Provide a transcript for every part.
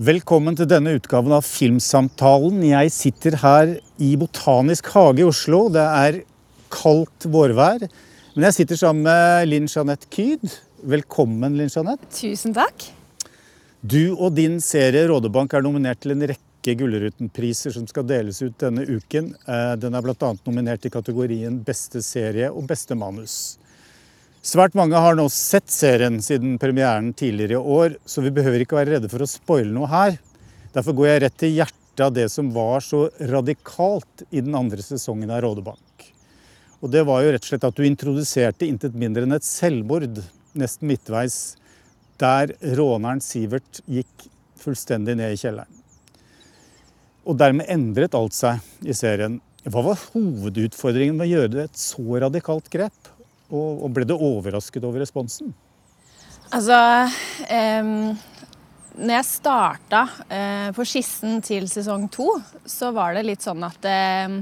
Velkommen til denne utgaven av Filmsamtalen. Jeg sitter her i Botanisk hage i Oslo. Det er kaldt vårvær. Men jeg sitter sammen med Linn Jeanette Kyd. Velkommen, Linn Jeanette. Tusen takk. Du og din serie Rådebank er nominert til en rekke Gullruten-priser som skal deles ut denne uken. Eh, Den er bl.a. nominert i kategorien Beste serie og Beste manus. Svært mange har nå sett serien siden premieren tidligere i år, så vi behøver ikke være redde for å spoile noe her. Derfor går jeg rett til hjertet av det som var så radikalt i den andre sesongen av Rådebank. Og det var jo rett og slett at du introduserte intet mindre enn et selvmord nesten midtveis, der råneren Sivert gikk fullstendig ned i kjelleren. Og dermed endret alt seg i serien. Hva var hovedutfordringen med å gjøre et så radikalt grep? Og, og ble du overrasket over responsen? Altså um, Når jeg starta eh, på skissen til sesong to, så var det litt sånn at eh,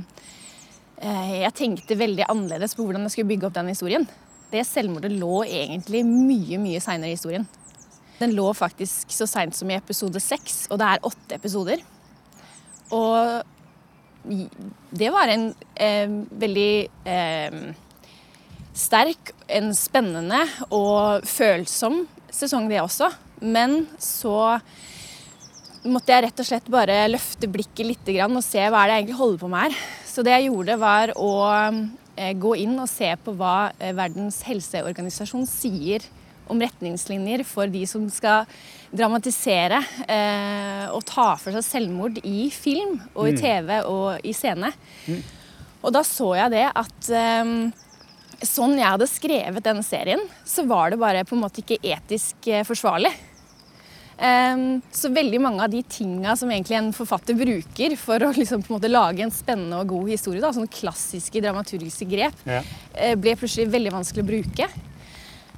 jeg tenkte veldig annerledes på hvordan jeg skulle bygge opp den historien. Det selvmordet lå egentlig mye, mye seinere i historien. Den lå faktisk så seint som i episode seks, og det er åtte episoder. Og det var en eh, veldig eh, sterk, en spennende og følsom sesong, det også. Men så måtte jeg rett og slett bare løfte blikket litt og se hva er det jeg egentlig holder på med her. Så det jeg gjorde, var å eh, gå inn og se på hva eh, Verdens helseorganisasjon sier om retningslinjer for de som skal dramatisere eh, og ta for seg selvmord i film og i TV og i scene. Mm. Og da så jeg det at sånn jeg hadde skrevet denne serien, så var det bare på en måte ikke etisk eh, forsvarlig. Um, så veldig mange av de tinga som egentlig en forfatter bruker for å liksom på en måte lage en spennende og god historie, da, sånne klassiske dramaturgiske grep, ja. uh, ble plutselig veldig vanskelig å bruke.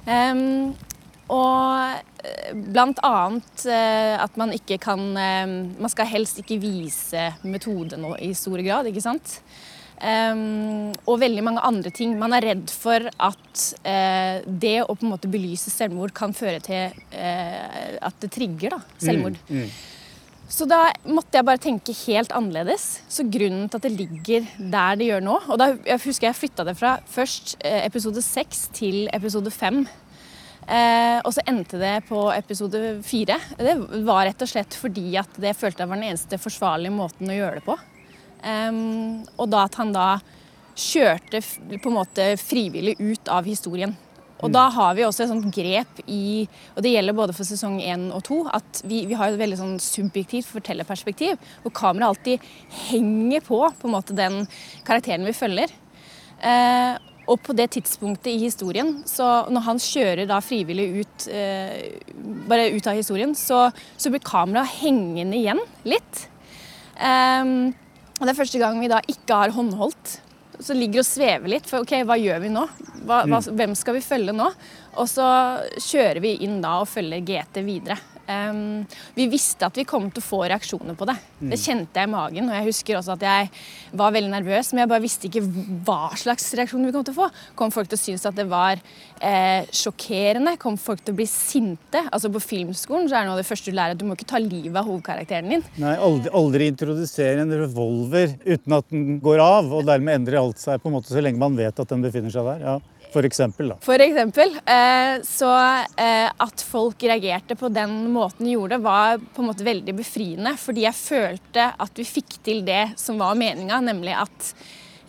Um, og blant annet at man ikke kan Man skal helst ikke vise metoden i stor grad, ikke sant? Um, og veldig mange andre ting. Man er redd for at uh, det å på en måte belyse selvmord kan føre til uh, at det trigger da, selvmord. Mm, mm. Så da måtte jeg bare tenke helt annerledes. Så grunnen til at det ligger der det gjør nå Og da jeg husker jeg flytta det fra først uh, episode seks til episode fem. og så endte det på episode fire. Det var rett og slett fordi at det følte jeg var den eneste forsvarlige måten å gjøre det på. Um, og da at han da kjørte på en måte frivillig ut av historien. Og mm. da har vi også et sånt grep i Og det gjelder både for sesong én og to. At vi, vi, har et veldig sånn subjektivt fortellerperspektiv. Hvor kameraet alltid henger på på en måte den karakteren vi følger. Uh, og på det tidspunktet i historien, så når han kjører da frivillig ut, uh, bare ut av historien, så, så blir kameraet hengende igjen litt. Um, og det er første gang vi da ikke har håndholdt. Så ligger og svever litt. For ok, hva gjør vi nå? Hva, hva, mm. hvem skal vi følge nå? Og så kjører vi inn da og følger GT videre. Um, vi visste at vi kom til å få reaksjoner på det. Det mm. kjente jeg i magen. Og jeg husker også at jeg var veldig nervøs, men jeg bare visste ikke hva slags reaksjoner vi kom til å få. Kom folk til å synes at det var eh, sjokkerende? Kom folk til å bli sinte? Altså På filmskolen så er det noe av det første du lærer at du må ikke ta livet av hovedkarakteren din. Nei, aldri, aldri introdusere en revolver uten at den går av, og dermed endrer alt seg på en måte så lenge man vet at den befinner seg der. ja. For eksempel, da. For eksempel. Eh, så eh, at folk reagerte på den måten de gjorde, var på en måte veldig befriende. Fordi jeg følte at vi fikk til det som var meninga, nemlig at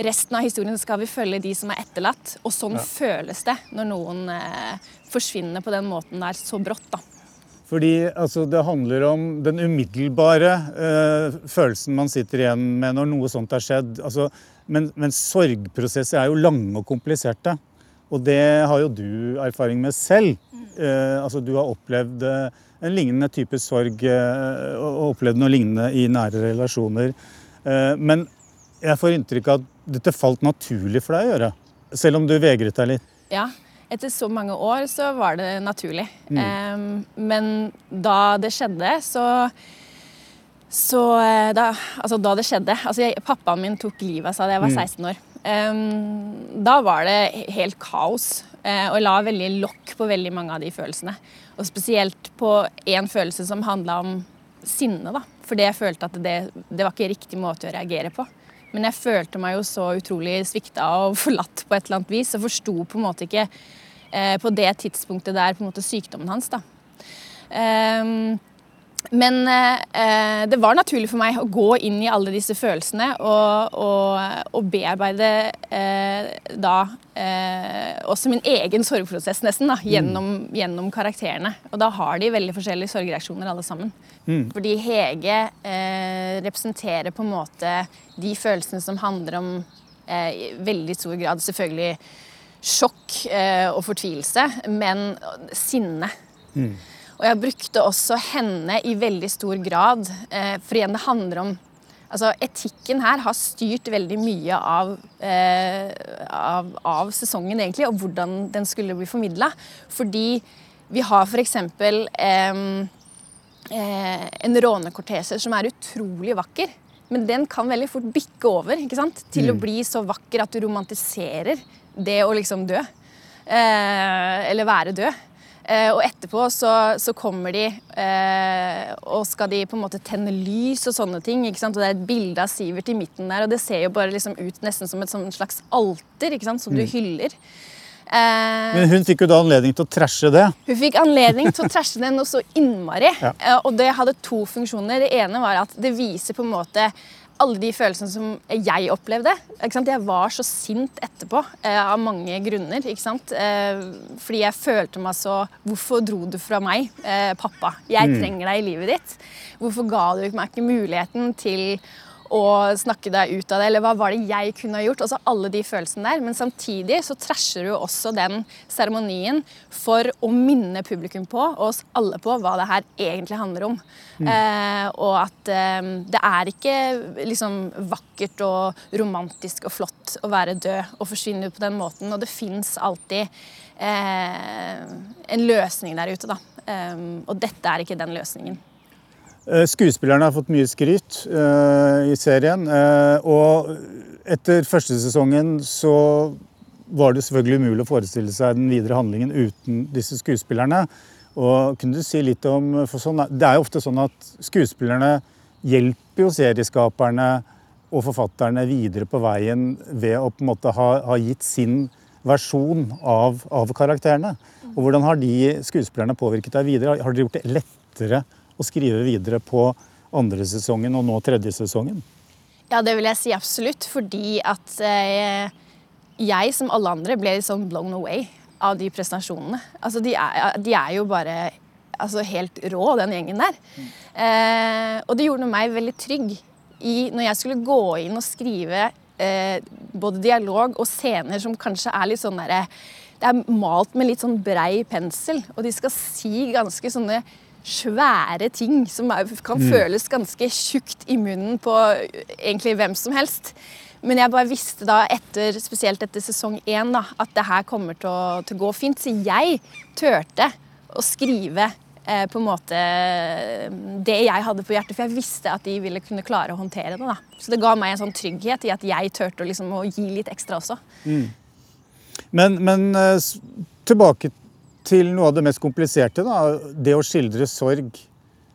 resten av historien skal vi følge de som er etterlatt. Og sånn ja. føles det når noen eh, forsvinner på den måten der så brått. da. Fordi altså, Det handler om den umiddelbare eh, følelsen man sitter igjen med når noe sånt har skjedd. Altså, men, men sorgprosesser er jo lange og kompliserte. Og det har jo du erfaring med selv. Eh, altså Du har opplevd eh, en lignende type sorg eh, og opplevd noe lignende i nære relasjoner. Eh, men jeg får inntrykk av at dette falt naturlig for deg å gjøre. Selv om du vegret deg litt. Ja, etter så mange år så var det naturlig. Mm. Men da det skjedde, så så eh, da, altså da det skjedde altså jeg, Pappaen min tok livet av seg da jeg var 16 mm. år. Da var det helt kaos. Uh, og la veldig lokk på veldig mange av de følelsene. Og spesielt på én følelse som handla om sinne, da. Fordi jeg følte at det, det var ikke riktig måte å reagere på. Men jeg følte meg jo så utrolig svikta og forlatt på et eller annet vis. Og forsto på en måte ikke eh, på det tidspunktet der på en måte sykdommen hans, da. Um, men eh, det var naturlig for meg å gå inn i alle disse følelsene og, og, og bearbeide eh, da eh, også min egen sorgprosess nesten da, gjennom, mm. gjennom, karakterene. Og da har de veldig forskjellige sorgreaksjoner alle sammen. Mm. Fordi Hege eh, representerer på en måte de følelsene som handler om eh, i veldig stor grad selvfølgelig sjokk eh, og fortvilelse, men sinne. Mm. Og jeg brukte også henne i veldig stor grad, eh, for igjen det handler om Altså, etikken her har styrt veldig mye av, eh, av, av, sesongen, egentlig, og hvordan den skulle bli formidla. Fordi vi har f.eks. Eh, eh, en rånekortese som er utrolig vakker. Men den kan veldig fort bikke over ikke sant? til mm. å bli så vakker at du romantiserer det å liksom dø. Eh, eller være død. Eh, og etterpå så, så kommer de eh, og skal de på en måte tenne lys og sånne ting. ikke sant? Og det er et bilde av Sivert i midten der, og det ser jo bare liksom ut nesten som et slags alter ikke sant? som du mm. hyller. Eh, Men hun fikk jo da anledning til å trashe det? Hun fikk anledning til å trashe det noe så innmari. Ja. Og det hadde to funksjoner. Det ene var at det viser på en måte alle de følelsene som jeg opplevde. Jeg var så sint etterpå eh, av mange grunner. Eh, fordi jeg følte meg så Hvorfor dro du fra meg, eh, pappa? Jeg mm. trenger deg i livet ditt. Hvorfor ga du meg ikke muligheten til og snakke deg ut av det, eller hva var det jeg kunne ha gjort? Altså alle de følelsene der. Men samtidig så trasher du også den seremonien for å minne publikum på, og oss alle på, hva det her egentlig handler om. Mm. Eh, og at eh, det er ikke liksom vakkert og romantisk og flott å være død og forsvinne ut på den måten. Og det fins alltid eh, en løsning der ute, da. Eh, og dette er ikke den løsningen. Eh, skuespillerne har fått mye skryt uh, i serien. Uh, og etter første sesongen så var det selvfølgelig umulig å forestille seg den videre handlingen uten disse skuespillerne. Og kunne du si litt om, sånn, Det er jo ofte sånn at skuespillerne hjelper jo serieskaperne og forfatterne videre på veien ved å på en måte ha, ha gitt sin versjon av, av, karakterene. Og Hvordan har de skuespillerne påvirket deg videre? Har dere gjort det lettere og skrive videre på andre sesongen og nå tredje sesongen? Ja, det vil jeg si absolutt. Fordi at eh, jeg, som alle andre, ble litt sånn blown away av de prestasjonene. Altså, de er, de er jo bare altså, helt rå, den gjengen der. Mm. Eh, og det gjorde meg veldig trygg i når jeg skulle gå inn og skrive eh, både dialog og scener som kanskje er litt sånn derre Det er malt med litt sånn brei pensel, og de skal si ganske sånne svære ting som kan mm. føles ganske tjukt i munnen på egentlig hvem som helst. Men jeg bare visste da, etter, spesielt etter sesong én, da, at det her kommer til å, til å, gå fint. Så jeg turte å skrive eh, på en måte det jeg hadde på hjertet, for jeg visste at de ville kunne klare å håndtere det. da. Så det ga meg en sånn trygghet i at jeg turte liksom, å gi litt ekstra også. Mm. Men, men uh, tilbake til noe av det mest kompliserte. Da. Det å skildre sorg.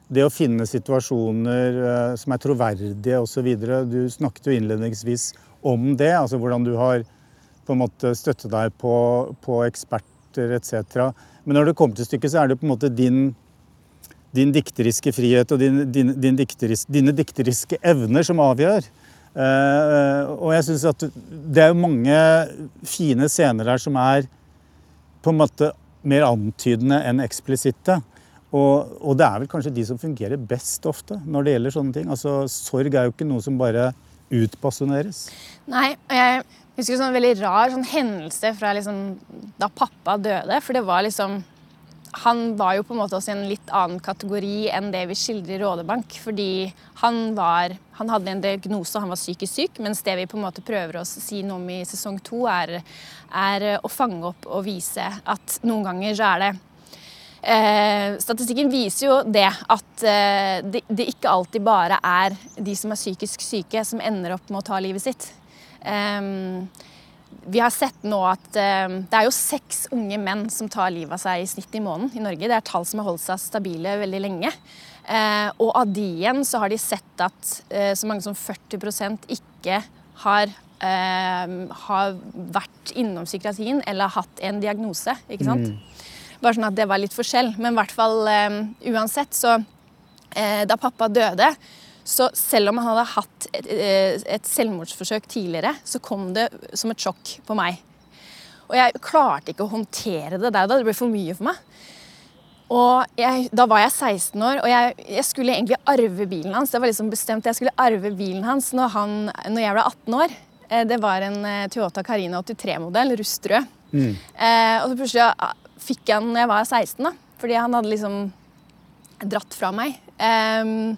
Det å finne situasjoner uh, som er troverdige osv. Du snakket jo innledningsvis om det. altså Hvordan du har på en måte støttet deg på, på eksperter etc. Men når det kommer til stykket, så er det på en måte din, din dikteriske frihet og din, din, din dikteris, dine dikteriske evner som avgjør. Uh, og jeg synes at det er mange fine scener der som er på en måte mer antydende enn eksplisitte. Og, og, det er vel kanskje de som fungerer best ofte når det gjelder sånne ting. Altså, Sorg er jo ikke noe som bare utpassioneres. Nei, jeg husker en sånn veldig rar sånn hendelse fra liksom, da pappa døde. For det var liksom han var jo på en måte også i en litt annen kategori enn det vi skildrer i Rådebank. Fordi han, var, han hadde en diagnose, han var psykisk syk. Mens det vi på en måte prøver å si noe om i sesong to, er, er å fange opp og vise at noen ganger så er det Eh, statistikken viser jo det at eh, det, det, ikke alltid bare er de som er psykisk syke, som ender opp med å ta livet sitt. Eh, vi har sett nå at eh, det er jo seks unge menn som tar livet av seg i snitt i måneden i Norge. Det er tall som har holdt seg stabile veldig lenge. Eh, og av de igjen så har de sett at eh, så mange som 40% ikke har, har vært innom psykiatrien eller hatt en diagnose. ikke sant? Bare sånn at det var litt forskjell. Men i hvert fall uansett, så Da pappa døde, så selv om han hadde hatt et, eh, et selvmordsforsøk tidligere, så kom det som et sjokk på meg. Og jeg klarte ikke å håndtere det der og da. Det ble for mye for meg. Og jeg, da var jeg 16 år, og jeg, jeg skulle egentlig arve bilen hans. Det var liksom bestemt Jeg skulle arve bilen hans når, han, når jeg ble 18 år. Eh, Det var en eh, Toyota Carina 83-modell, rustrød. Eh, og så plutselig fikk jeg den når jeg var 16, da. Fordi han hadde liksom dratt fra meg. Ehm,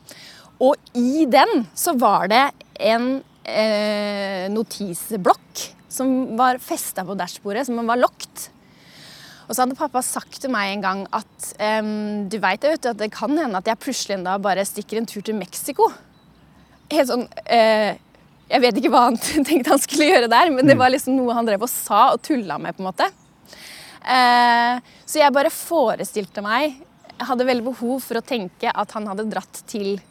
og i den så var det en eh, notisblokk som var festa på dashbordet, som var lokt. Og så hadde pappa sagt til meg en gang at um, du jo at det kan hende at jeg plutselig en dag bare stikker en tur til Mexico. Helt sånn uh, Jeg vet ikke hva han tenkte han skulle gjøre der, men det var liksom noe han drev og sa og tulla med. på en måte. Uh, så jeg bare forestilte meg Jeg hadde veldig behov for å tenke at han hadde dratt til Mexico.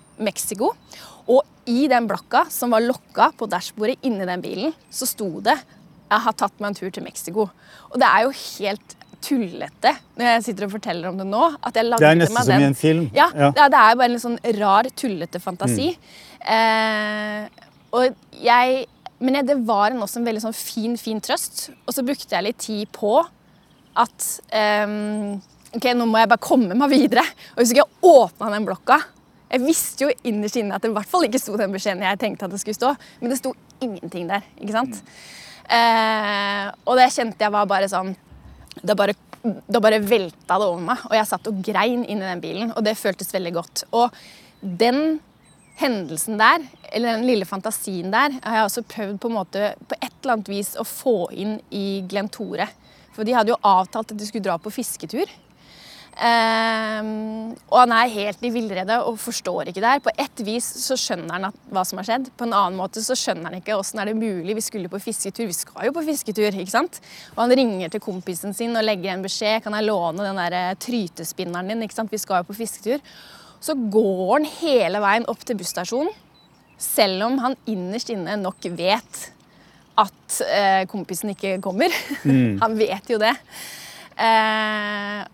Og i den blokka som var lokka på dashbordet inni den bilen, så sto det 'Jeg har tatt meg en tur til Mexico'. Og det er jo helt tullete når jeg sitter og forteller om det nå. at jeg lagde Det er nesten som i en film. Ja, Ja. Det, er, det er bare en sånn rar, tullete fantasi. Eh, og jeg, men det var en, også en veldig sånn fin, fin trøst. Og så brukte jeg litt tid på at ehm, Ok, nå må jeg bare komme meg videre. Og hvis ikke jeg åpna den blokka Jeg visste jo innerst inne at det i hvert fall ikke sto den beskjeden jeg tenkte at det skulle stå, men det sto ingenting der. ikke sant? Eh, og det kjente jeg var bare sånn da bare, da bare velta det over meg, og jeg satt og grein inn i den bilen. Og det føltes veldig godt. Og den hendelsen der, eller den lille fantasien der, har jeg også prøvd på en måte på et eller annet vis å få inn i Glenn Tore. For de hadde jo avtalt at de skulle dra på fisketur. Ehm, og han er helt i villrede og forstår ikke det her. På ett vis så skjønner han at, hva som har skjedd. På en annen måte så skjønner han ikke åssen er det mulig. Vi skulle på fisketur. Vi skal jo på fisketur, ikke sant? Og han ringer til kompisen sin og legger en beskjed. Kan jeg låne den der eh, trytespinneren din? ikke sant? Vi skal jo på fisketur. Så går han hele veien opp til busstasjonen, selv om han innerst inne nok vet at eh, kompisen ikke kommer. han vet jo det. Eh,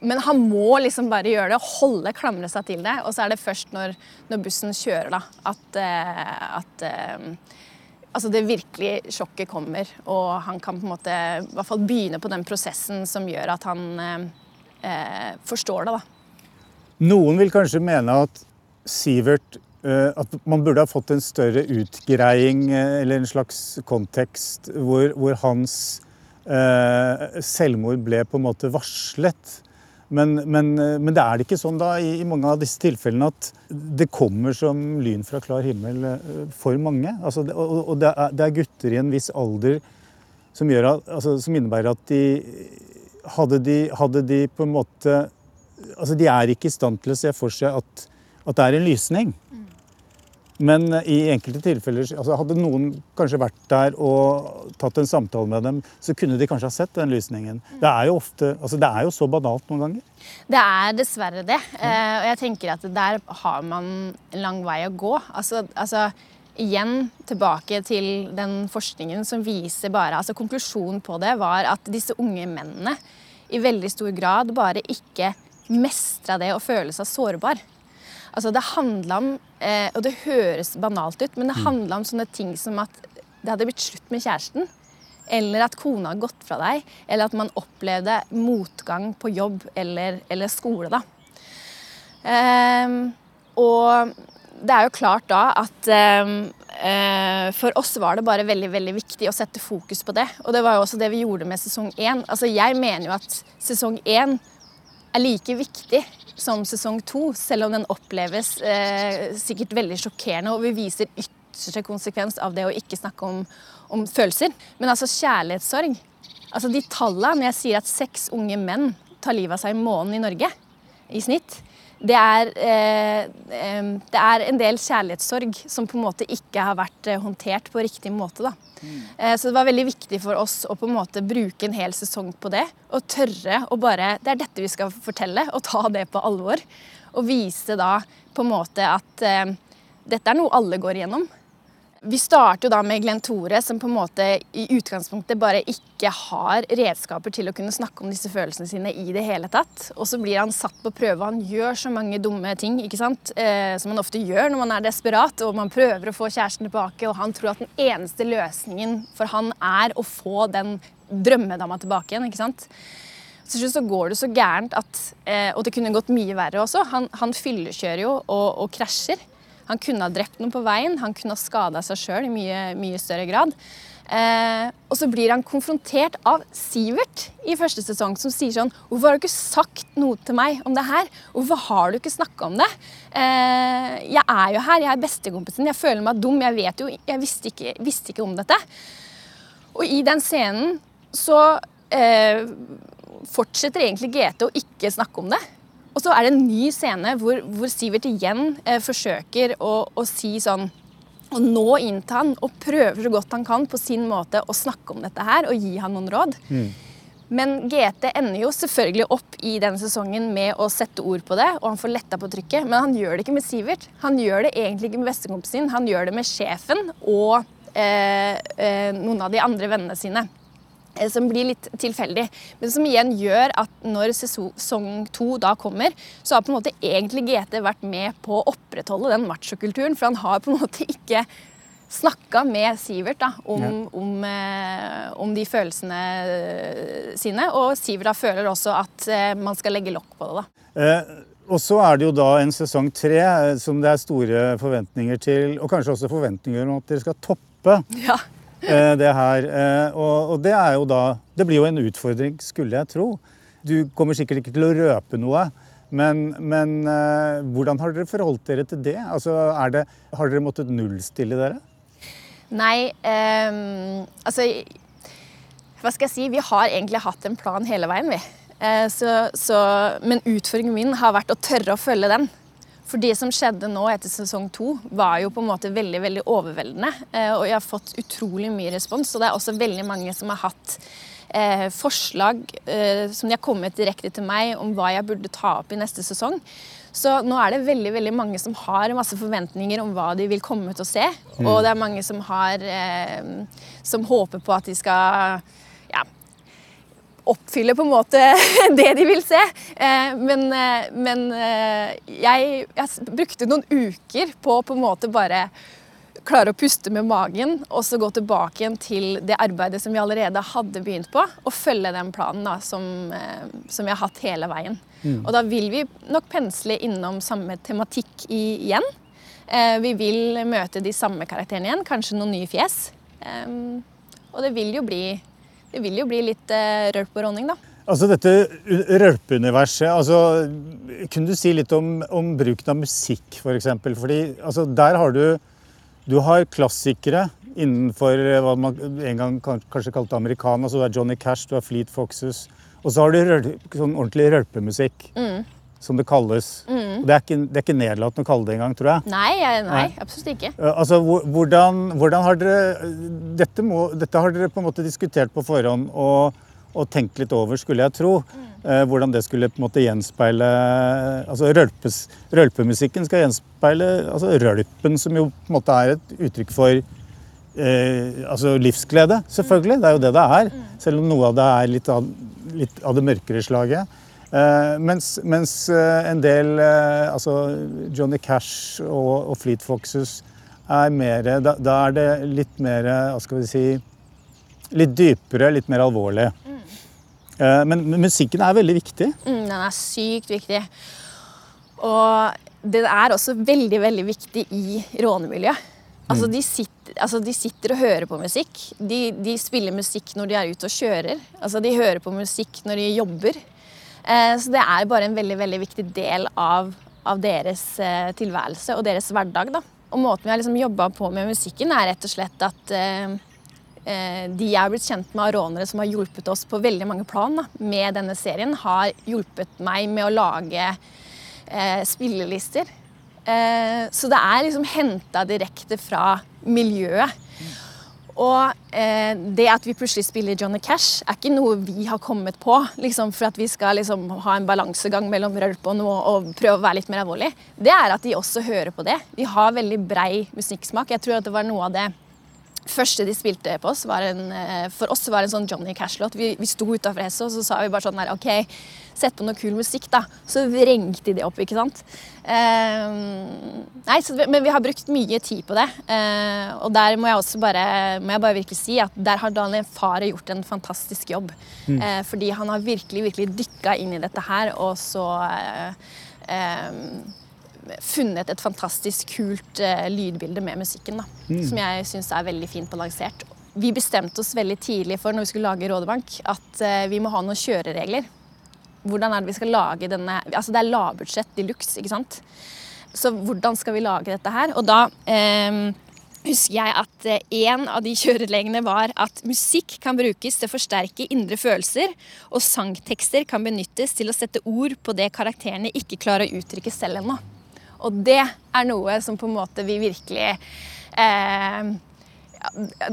men han må liksom bare gjøre det, holde, klamre seg til det. Og så er det først når, når bussen kjører, da, at, eh, at eh, altså det virkelige sjokket kommer. Og han kan på en måte i hvert fall begynne på den prosessen som gjør at han eh, eh, forstår det. da. Noen vil kanskje mene at Sivert At man burde ha fått en større utgreiing eller en slags kontekst hvor, hvor hans eh, selvmord ble på en måte varslet. Men, men, eh, men det er det ikke sånn da i, i mange av disse tilfellene at det kommer som lyn fra klar himmel eh, for mange. Altså, og og det, er, det er gutter i en viss alder som, gjør at, altså, som innebærer at de hadde, de hadde de på en måte Altså, de er ikke i stand til å se for seg at, at det er en lysning. Men i enkelte tilfeller altså Hadde noen kanskje vært der og tatt en samtale med dem, så kunne de kanskje ha sett den lysningen. Det er jo ofte, altså det er jo så banalt noen ganger. Det er dessverre det. Eh, og jeg tenker at der har man en lang vei å gå. Altså, altså igjen tilbake til den forskningen som viser bare altså Konklusjonen på det var at disse unge mennene i veldig stor grad bare ikke mestra det å føle seg sårbar. Altså det handla om, eh, og det høres banalt ut, men det handla om sånne ting som at det hadde blitt slutt med kjæresten. Eller at kona hadde gått fra deg. Eller at man opplevde motgang på jobb eller, eller skole. da. Ehm, og det er jo klart da at ehm, eh, for oss var det bare veldig veldig viktig å sette fokus på det. Og det var jo også det vi gjorde med sesong én. Altså, jeg mener jo at sesong én er like viktig som sesong to, selv om den oppleves eh, sikkert veldig sjokkerende, og vi viser ytterste konsekvens av det å ikke snakke om, om følelser. Men altså kjærlighetssorg Altså de tallene når jeg sier at seks unge menn tar livet av seg i måneden i Norge i snitt, det er, eh, det er en del kjærlighetssorg som på en måte ikke har vært eh, håndtert på riktig måte. Da. Eh, så det var veldig viktig for oss å på en måte bruke en hel sesong på det. Og tørre å bare Det er dette vi skal fortelle, og ta det på alvor. Og vise da på en måte at dette er noe alle går igjennom. Vi starter jo da med Glenn Tore, som på en måte i utgangspunktet bare ikke har redskaper til å kunne snakke om disse følelsene sine i det hele tatt. Og så blir han satt på prøve. Han gjør så mange dumme ting ikke sant? Eh, som man ofte gjør når man er desperat og man prøver å få kjæresten tilbake, og han tror at den eneste løsningen for han er å få den drømmedama tilbake igjen. ikke sant? Til så går det så gærent at eh, Og det kunne gått mye verre også. Han, han fyllekjører jo og, og krasjer. Han kunne ha drept noen på veien, han kunne ha skada seg sjøl i mye, mye, større grad. Eh, og så blir han konfrontert av Sivert i første sesong, som sier sånn Hvorfor har du ikke sagt noe til meg om det her? Hvorfor har du ikke snakka om det? Eh, jeg er jo her, jeg er bestekompisen, jeg føler meg dum, jeg vet jo Jeg visste ikke, visste ikke om dette. Og i den scenen så eh, fortsetter egentlig GT å ikke snakke om det. Og så er det en ny scene hvor, hvor Sivert igjen eh, forsøker å, å, si sånn Å nå inn til han og prøver så godt han kan på sin måte å snakke om dette her og gi han noen råd. Mm. Men GT ender jo selvfølgelig opp i denne sesongen med å sette ord på det, og han får letta på trykket. Men han gjør det ikke med Sivert. Han gjør det egentlig ikke med bestekompisen sin. Han gjør det med sjefen og eh, eh, noen av de andre vennene sine. Eh, som blir litt tilfeldig, men som igjen gjør at når sesong to da kommer, så har på en måte egentlig GT vært med på å opprettholde den machokulturen. For han har på en måte ikke snakka med Sivert da, om, ja. om, eh, om, de følelsene eh, sine. Og Sivert da føler også at eh, man skal legge lokk på det. da. Eh, og så er det jo da en sesong tre eh, som det er store forventninger til, og kanskje også forventninger om at dere skal toppe. Ja. Eh, det her. Eh, og, og det er jo da Det blir jo en utfordring, skulle jeg tro. Du kommer sikkert ikke til å røpe noe. Men, men uh, hvordan har dere forholdt dere til det? Altså, det har dere måttet nullstille dere? Nei, um, altså Hva skal jeg si? Vi har egentlig hatt en plan hele veien, vi. Så, så, men utfordringen min har vært å tørre å følge den. For det som skjedde nå etter sesong to, var jo på en måte veldig veldig overveldende. Eh, og jeg har fått utrolig mye respons. Og det er også veldig mange som har hatt eh, forslag eh, som de har kommet direkte til meg om hva jeg burde ta opp i neste sesong. Så nå er det veldig veldig mange som har masse forventninger om hva de vil komme til å se. Mm. Og det er mange som, har, eh, som håper på at de skal oppfylle på en måte det de vil se. Eh, men, eh, men eh, jeg, jeg, brukte noen uker på på en måte bare klare å puste med magen og så gå tilbake igjen til det arbeidet som vi allerede hadde begynt på, og følge den planen da, som, som vi har hatt hele veien. Mm. Og da vil vi nok pensle innom samme tematikk igjen. Vi vil møte de samme karakterene igjen, kanskje noen nye fjes. Og det vil jo bli det vil jo bli litt eh, rølp og ronning, da. Altså dette rølpeuniverset, altså, kunne du si litt om, om bruken av musikk, f.eks.? For eksempel? Fordi altså, der har du, du har klassikere innenfor hva man en gang kanskje kalte americana. Altså, du har Johnny Cash, du har Fleet Foxes. Og så har du røl, sånn ordentlig rølpemusikk. Mm som det kalles. Mm. Det, er ikke, det, er ikke, nedlatende å kalle det engang, tror jeg. Nei, nei, nei. absolutt ikke. Altså, hvordan, hvordan, har dere dette, må, dette, har dere på en måte diskutert på forhånd og, og tenkt litt over, skulle jeg tro. Mm. Eh, hvordan det skulle på en måte gjenspeile altså rølpes, Rølpemusikken skal gjenspeile altså rølpen, som jo på en måte er et uttrykk for eh, altså livsglede, selvfølgelig. Det er jo det det er. Mm. Selv om noe av det er litt av, litt av det mørkere slaget. Uh, mens, mens uh, en del, uh, altså Johnny Cash og, og, Fleet Foxes, er mer da, da, er det litt mer Hva skal vi si Litt dypere, litt mer alvorlig. Mm. Men, men musikken er veldig viktig. Mm, den er sykt viktig. Og den er også veldig, veldig viktig i rånemiljøet. Altså, mm. de, sitter, altså, de sitter og hører på musikk. De, de, spiller musikk når de er ute og kjører. Altså, de hører på musikk når de jobber. Eh, så det er bare en veldig veldig viktig del av, av deres eh, tilværelse og deres hverdag. Da. Og måten vi har liksom jobba på med musikken, er rett og slett at eh, de jeg har blitt kjent med av rånere som har hjulpet oss på veldig mange plan da, med denne serien, har hjulpet meg med å lage eh, spillelister. Eh, så det er liksom henta direkte fra miljøet. Og eh, det at vi plutselig spiller Johnny Cash, er ikke noe vi har kommet på liksom, for at vi skal liksom, ha en balansegang mellom rølp og noe og prøve å være litt mer alvorlig. Det er at de også hører på det. Vi har veldig brei musikksmak. Jeg tror at det var noe av det første de spilte på oss, var en, eh, for oss var en sånn Johnny Cash-låt. Vi, vi sto utafor Hesse, og så sa vi bare sånn her OK, sett på noe kul musikk, da. Så vrengte de det opp, ikke sant. Eh, nei, så, men vi har brukt mye tid på det. Uh, og der må jeg også bare, må jeg bare virkelig si at der har Daniel Fare gjort en fantastisk jobb. Mm. Uh, fordi han har virkelig, virkelig dykka inn i dette her, og så eh, funnet et fantastisk kult eh, lydbilde med musikken, da, som jeg syns er veldig fint balansert. Vi bestemte oss veldig tidlig for når vi skulle lage Rådebank, at eh, vi må ha noen kjøreregler. Hvordan er det vi skal lage denne Altså det er lavbudsjett de luxe, ikke sant. Så hvordan skal vi lage dette her? Og da eh, husker jeg at eh, en av de kjørereglene var at musikk kan brukes til å forsterke indre følelser, og sangtekster kan benyttes til å sette ord på det karakterene ikke klarer å uttrykke selv ennå. Og det er noe som på en måte vi virkelig eh,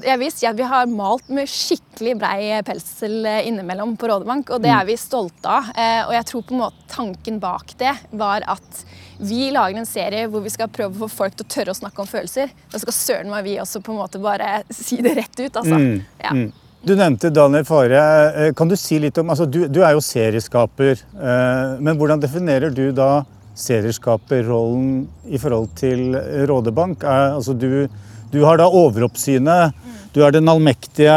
jeg vil si at Vi har malt med skikkelig brei pensel innimellom på Rådebank, og det er vi stolte av. Eh, og jeg tror på en måte tanken bak det var at vi lager en serie hvor vi skal prøve å få folk til å tørre å snakke om følelser. Da skal søren meg vi også på en måte bare si det rett ut, altså. Mm, Ja. mm. Du nevnte Daniel Fare. Eh, Kan du si litt om altså du, du er jo serieskaper. eh, Men hvordan definerer du da serieskaperrollen i forhold til Rådebank? Er, altså du, du har da overoppsynet. Du er den allmektige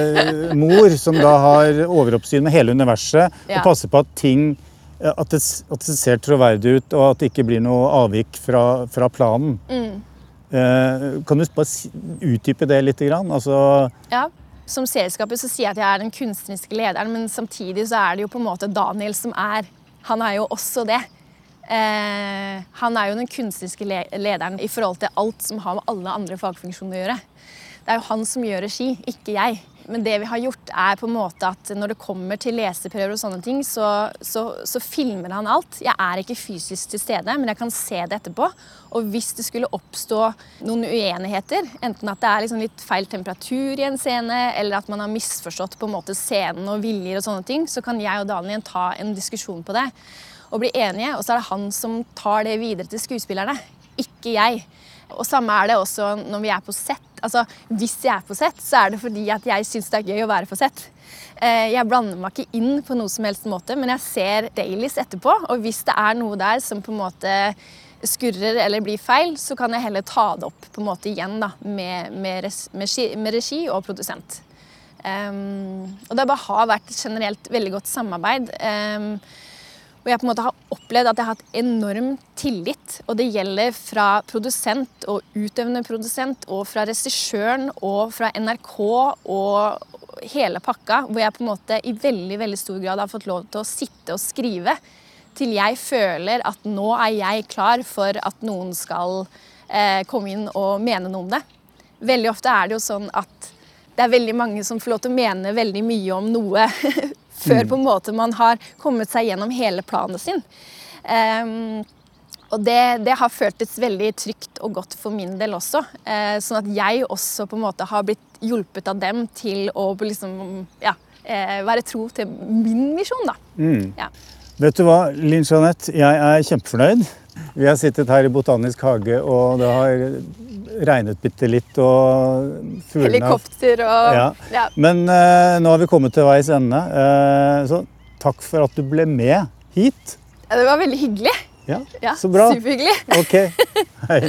mor som da har overoppsyn med hele universet og passer på at ting at det, at det ser troverdig ut, og at det ikke blir noe avvik fra, fra planen. Eh, Kan du bare utdype det litt? Grann? Altså, Ja, Som selskapet så sier jeg at jeg er den kunstneriske lederen, men samtidig så er det jo på en måte Daniel som er Han er jo også det. Eh, han er jo den kunstneriske le lederen i forhold til alt som har med alle andre fagfunksjoner å gjøre. Det er jo han som gjør regi, ikke jeg. Men det vi har gjort er på en måte at når det kommer til leseprøver og sånne ting, så, så, så filmer han alt. Jeg er ikke fysisk til stede, men jeg kan se det etterpå. Og hvis det skulle oppstå noen uenigheter, enten at det er liksom litt feil temperatur i en scene, eller at man har misforstått på en måte scenen og viljer og sånne ting, så kan jeg og Daniel ta en diskusjon på det og bli enige. Og så er det han som tar det videre til skuespillerne, ikke jeg. Og samme er det også når vi er på sett. Altså, hvis jeg er på sett, så er det fordi at jeg syns det er gøy å være på sett. Eh, Jeg blander meg ikke inn på noe som helst måte, men jeg ser dailies etterpå. Og hvis det er noe der som på en måte skurrer eller blir feil, så kan jeg heller ta det opp på en måte igjen da, med, med, res, med, regi og produsent. Um, og det bare har vært generelt veldig godt samarbeid. Ehm, og jeg på en måte har opplevd at jeg har hatt enorm tillit. Og det gjelder fra produsent og utøvende produsent, og fra regissøren og fra NRK og hele pakka. Hvor jeg på en måte i veldig, veldig stor grad har fått lov til å sitte og skrive. Til jeg føler at nå er jeg klar for at noen skal eh, komme inn og mene noe om det. Veldig ofte er det jo sånn at det er veldig mange som får lov til å mene veldig mye om noe før på en måte man har kommet seg gjennom hele planen sin. Um, og det, det har føltes veldig trygt og godt for min del også. Eh, sånn at jeg også på en måte har blitt hjulpet av dem til å liksom, ja, eh, være tro til min misjon, da. Ja. vet du hva, Linn Jeanette, jeg er kjempefornøyd. Vi har sittet her i Botanisk hage, og det har regnet bitte litt, og fuglene Helikopter og Ja. ja. Men eh, nå har vi kommet til veis ende, eh, så takk for at du ble med hit. Ja, Det var veldig hyggelig. Ja, så bra. Superhyggelig. Ok, hei.